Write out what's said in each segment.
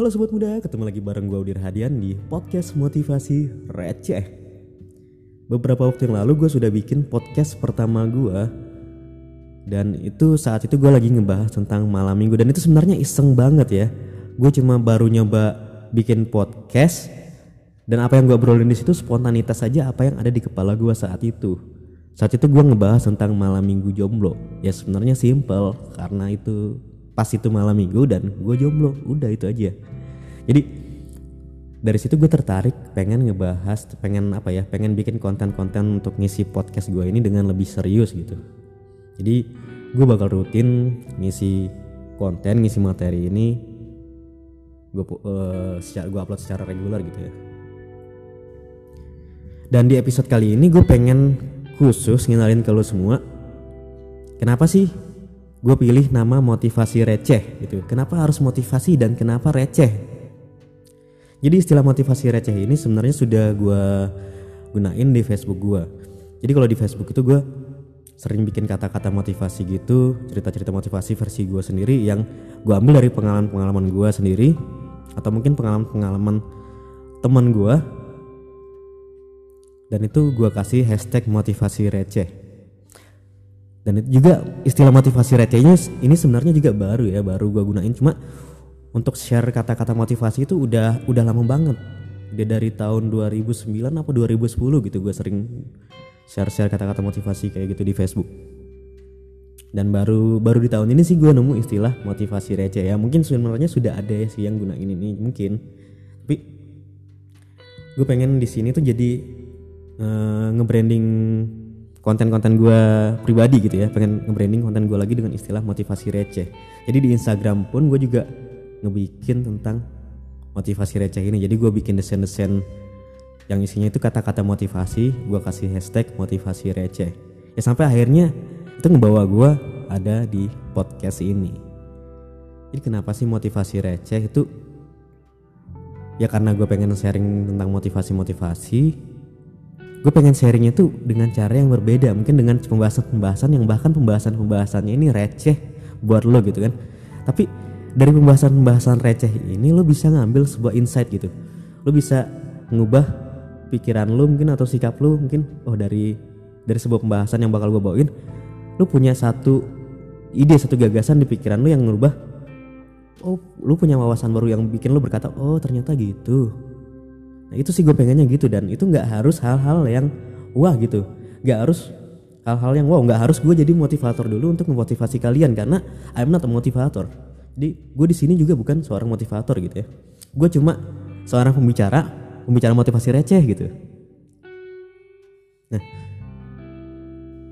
Halo sobat muda, ketemu lagi bareng gue Udir Hadian di podcast motivasi receh. Beberapa waktu yang lalu gue sudah bikin podcast pertama gue dan itu saat itu gue lagi ngebahas tentang malam minggu dan itu sebenarnya iseng banget ya. Gue cuma baru nyoba bikin podcast dan apa yang gue obrolin di situ spontanitas saja apa yang ada di kepala gue saat itu. Saat itu gue ngebahas tentang malam minggu jomblo. Ya sebenarnya simple karena itu pas itu malam minggu dan gue jomblo. Udah itu aja. Jadi dari situ gue tertarik pengen ngebahas pengen apa ya pengen bikin konten-konten untuk ngisi podcast gue ini dengan lebih serius gitu. Jadi gue bakal rutin ngisi konten ngisi materi ini gue uh, gue upload secara reguler gitu ya. Dan di episode kali ini gue pengen khusus ngenalin ke lo semua kenapa sih gue pilih nama motivasi receh gitu. Kenapa harus motivasi dan kenapa receh? Jadi istilah motivasi receh ini sebenarnya sudah gue gunain di Facebook gue. Jadi kalau di Facebook itu gue sering bikin kata-kata motivasi gitu, cerita-cerita motivasi versi gue sendiri yang gue ambil dari pengalaman-pengalaman gue sendiri atau mungkin pengalaman-pengalaman teman gue dan itu gue kasih hashtag motivasi receh dan itu juga istilah motivasi recehnya ini sebenarnya juga baru ya baru gue gunain. Cuma untuk share kata-kata motivasi itu udah udah lama banget. Dia dari tahun 2009 apa 2010 gitu gue sering share-share kata-kata motivasi kayak gitu di Facebook. Dan baru baru di tahun ini sih gue nemu istilah motivasi receh ya mungkin sebenarnya sudah ada ya sih yang gunain ini mungkin. Tapi gue pengen di sini tuh jadi uh, nge-branding konten-konten gue pribadi gitu ya pengen nge-branding konten gue lagi dengan istilah motivasi receh. Jadi di Instagram pun gue juga ngebikin tentang motivasi receh ini. Jadi gue bikin desain-desain yang isinya itu kata-kata motivasi gue kasih hashtag motivasi receh. Ya sampai akhirnya itu ngebawa gue ada di podcast ini. Jadi kenapa sih motivasi receh itu? Ya karena gue pengen sharing tentang motivasi-motivasi gue pengen sharingnya tuh dengan cara yang berbeda mungkin dengan pembahasan-pembahasan yang bahkan pembahasan-pembahasannya ini receh buat lo gitu kan. Tapi dari pembahasan-pembahasan receh ini lo bisa ngambil sebuah insight gitu. Lo bisa ngubah pikiran lo mungkin atau sikap lo mungkin oh dari dari sebuah pembahasan yang bakal gue bawain lo punya satu ide satu gagasan di pikiran lo yang ngubah oh lo punya wawasan baru yang bikin lo berkata oh ternyata gitu Nah itu sih gue pengennya gitu dan itu nggak harus hal-hal yang wah gitu, nggak harus hal-hal yang wow, nggak harus gue jadi motivator dulu untuk memotivasi kalian karena I'm not a motivator. Jadi gue di sini juga bukan seorang motivator gitu ya. Gue cuma seorang pembicara, pembicara motivasi receh gitu. Nah,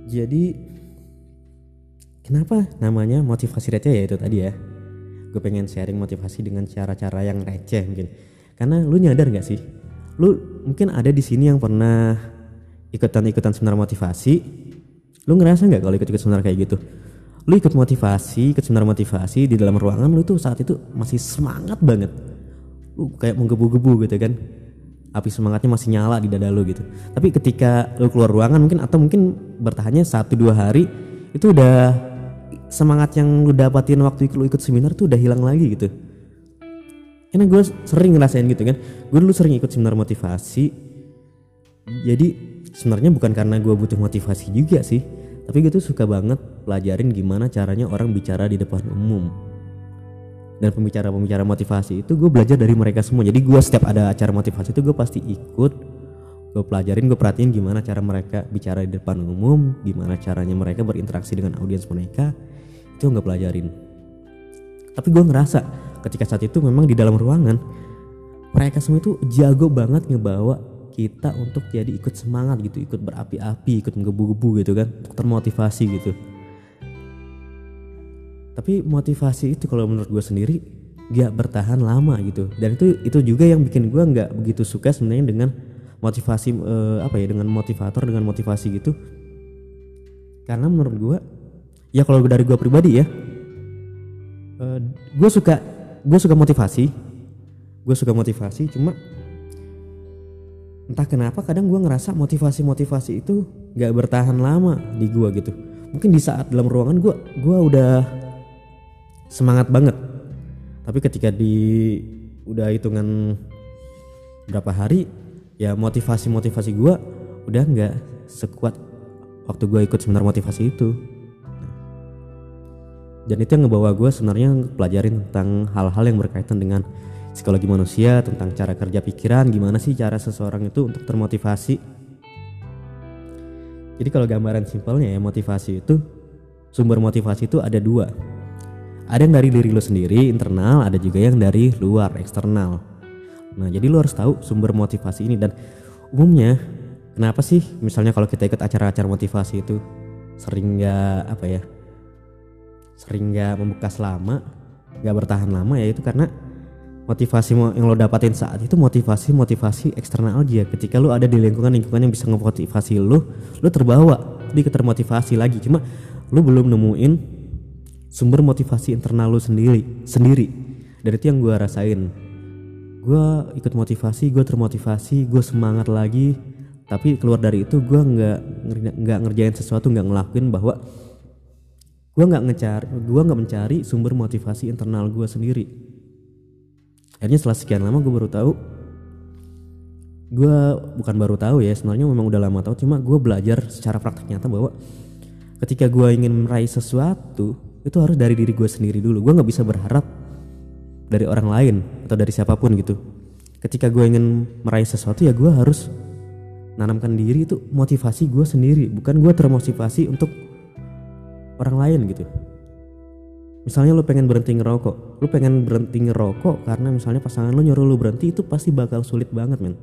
jadi kenapa namanya motivasi receh ya itu tadi ya? Gue pengen sharing motivasi dengan cara-cara yang receh mungkin. Karena lu nyadar gak sih lu mungkin ada di sini yang pernah ikutan-ikutan seminar motivasi. Lu ngerasa nggak kalau ikut-ikut seminar kayak gitu? Lu ikut motivasi ikut seminar motivasi di dalam ruangan lu tuh saat itu masih semangat banget. Lu kayak menggebu-gebu gitu kan. Api semangatnya masih nyala di dada lu gitu. Tapi ketika lu keluar ruangan mungkin atau mungkin bertahannya satu dua hari itu udah semangat yang lu dapatin waktu lu ikut seminar tuh udah hilang lagi gitu karena gue sering ngerasain gitu kan. Gue dulu sering ikut seminar motivasi. Jadi sebenarnya bukan karena gue butuh motivasi juga sih. Tapi gue tuh suka banget pelajarin gimana caranya orang bicara di depan umum. Dan pembicara-pembicara motivasi itu gue belajar dari mereka semua. Jadi gue setiap ada acara motivasi itu gue pasti ikut. Gue pelajarin gue perhatiin gimana cara mereka bicara di depan umum gimana caranya mereka berinteraksi dengan audiens mereka. Itu gue pelajarin. Tapi gue ngerasa ketika saat itu memang di dalam ruangan mereka semua itu jago banget ngebawa kita untuk jadi ikut semangat gitu ikut berapi-api ikut menggebu-gebu gitu kan termotivasi gitu. Tapi motivasi itu kalau menurut gue sendiri gak bertahan lama gitu. Dan itu itu juga yang bikin gue nggak begitu suka sebenarnya dengan motivasi uh, apa ya dengan motivator dengan motivasi gitu. Karena menurut gue ya kalau dari gue pribadi ya uh, gue suka gue suka motivasi. Gue suka motivasi cuma entah kenapa kadang gue ngerasa motivasi motivasi itu gak bertahan lama di gue gitu. Mungkin di saat dalam ruangan gue gue udah semangat banget. Tapi ketika di udah hitungan berapa hari ya motivasi motivasi gue udah nggak sekuat waktu gue ikut seminar motivasi itu dan itu yang ngebawa gue sebenarnya pelajarin tentang hal-hal yang berkaitan dengan psikologi manusia tentang cara kerja pikiran gimana sih cara seseorang itu untuk termotivasi. Jadi kalau gambaran simpelnya ya motivasi itu sumber motivasi itu ada dua. Ada yang dari diri lo sendiri internal ada juga yang dari luar eksternal. Nah jadi lo harus tahu sumber motivasi ini. Dan umumnya kenapa sih misalnya kalau kita ikut acara-acara motivasi itu sering nggak apa ya sering nggak membekas lama nggak bertahan lama ya itu karena motivasi yang lo dapatin saat itu motivasi motivasi eksternal aja ketika lo ada di lingkungan lingkungan yang bisa ngemotivasi lo lo terbawa di termotivasi lagi. Cuma lo belum nemuin sumber motivasi internal lo sendiri sendiri. Dari itu yang gue rasain. Gue ikut motivasi gue termotivasi gue semangat lagi. Tapi keluar dari itu gue nggak nggak ngerjain sesuatu nggak ngelakuin bahwa gue nggak ngecar gue nggak mencari sumber motivasi internal gue sendiri. Akhirnya setelah sekian lama gue baru tahu gue bukan baru tahu ya sebenarnya memang udah lama tahu cuma gue belajar secara praktek nyata bahwa ketika gue ingin meraih sesuatu itu harus dari diri gue sendiri dulu. Gue nggak bisa berharap dari orang lain atau dari siapa pun gitu. Ketika gue ingin meraih sesuatu ya gue harus nanamkan diri itu motivasi gue sendiri bukan gue termotivasi untuk orang lain gitu. Misalnya lu pengen berhenti ngerokok lu pengen berhenti ngerokok karena misalnya pasangan lu nyuruh lu berhenti itu pasti bakal sulit banget men.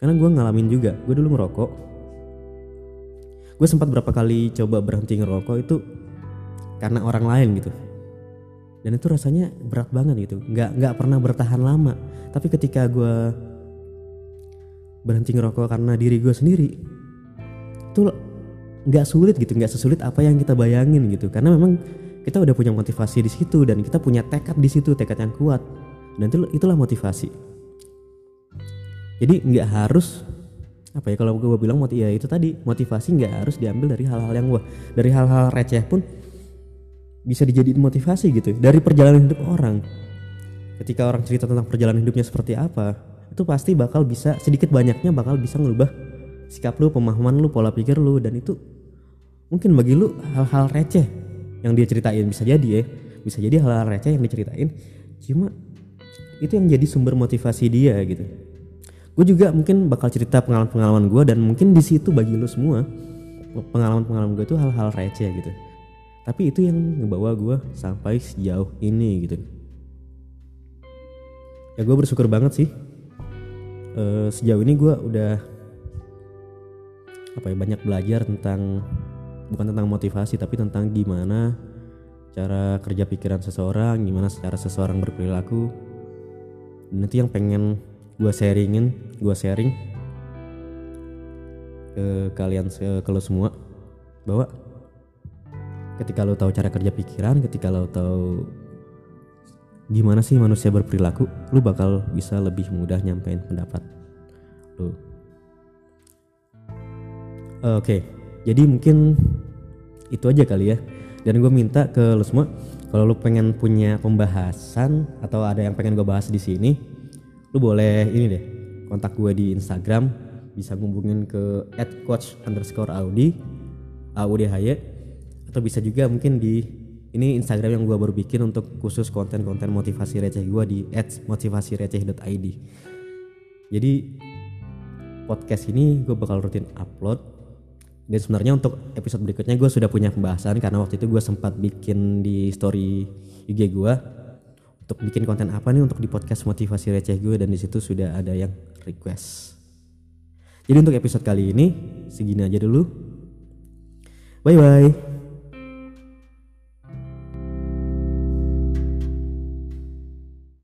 Karena gue ngalamin juga gue dulu ngerokok. Gue sempat berapa kali coba berhenti ngerokok itu karena orang lain gitu. Dan itu rasanya berat banget gitu nggak nggak pernah bertahan lama. Tapi ketika gue berhenti ngerokok karena diri gue sendiri itu nggak sulit gitu nggak sesulit apa yang kita bayangin gitu. Karena memang kita udah punya motivasi di situ dan kita punya tekad di situ tekad yang kuat. Dan itu itulah motivasi. Jadi nggak harus apa ya kalau gue bilang ya itu tadi motivasi nggak harus diambil dari hal-hal yang wah dari hal-hal receh pun bisa dijadiin motivasi gitu dari perjalanan hidup orang. Ketika orang cerita tentang perjalanan hidupnya seperti apa itu pasti bakal bisa sedikit banyaknya bakal bisa ngubah sikap lu, pemahaman lu, pola pikir lu dan itu mungkin bagi lu hal-hal receh yang dia ceritain. Bisa jadi ya bisa jadi hal-hal receh yang diceritain cuma itu yang jadi sumber motivasi dia gitu. Gue juga mungkin bakal cerita pengalaman-pengalaman gue dan mungkin di situ bagi lu semua pengalaman-pengalaman gue itu hal-hal receh gitu. Tapi itu yang ngebawa gue sampai sejauh ini gitu. Ya gue bersyukur banget sih uh, sejauh ini gue udah apa ya banyak belajar tentang bukan tentang motivasi tapi tentang gimana cara kerja pikiran seseorang, gimana secara seseorang berperilaku. Dan itu yang pengen gue sharingin, gue sharing ke kalian ke lo semua bahwa ketika lo tahu cara kerja pikiran, ketika lo tahu gimana sih manusia berperilaku, lo bakal bisa lebih mudah nyampein pendapat lo. Oke, okay. jadi mungkin itu aja kali ya. Dan gue minta ke lo semua, kalau lo pengen punya pembahasan atau ada yang pengen gue bahas di sini, lo boleh ini deh kontak gue di Instagram, bisa ngubungin ke @coach underscore audi, atau bisa juga mungkin di ini Instagram yang gue baru bikin untuk khusus konten-konten motivasi receh gue di @motivasireceh.id. Jadi podcast ini gue bakal rutin upload dan sebenarnya untuk episode berikutnya gue sudah punya pembahasan karena waktu itu gue sempat bikin di story IG gue untuk bikin konten apa nih untuk di podcast motivasi receh gue dan di situ sudah ada yang request. Jadi untuk episode kali ini segini aja dulu. Bye bye.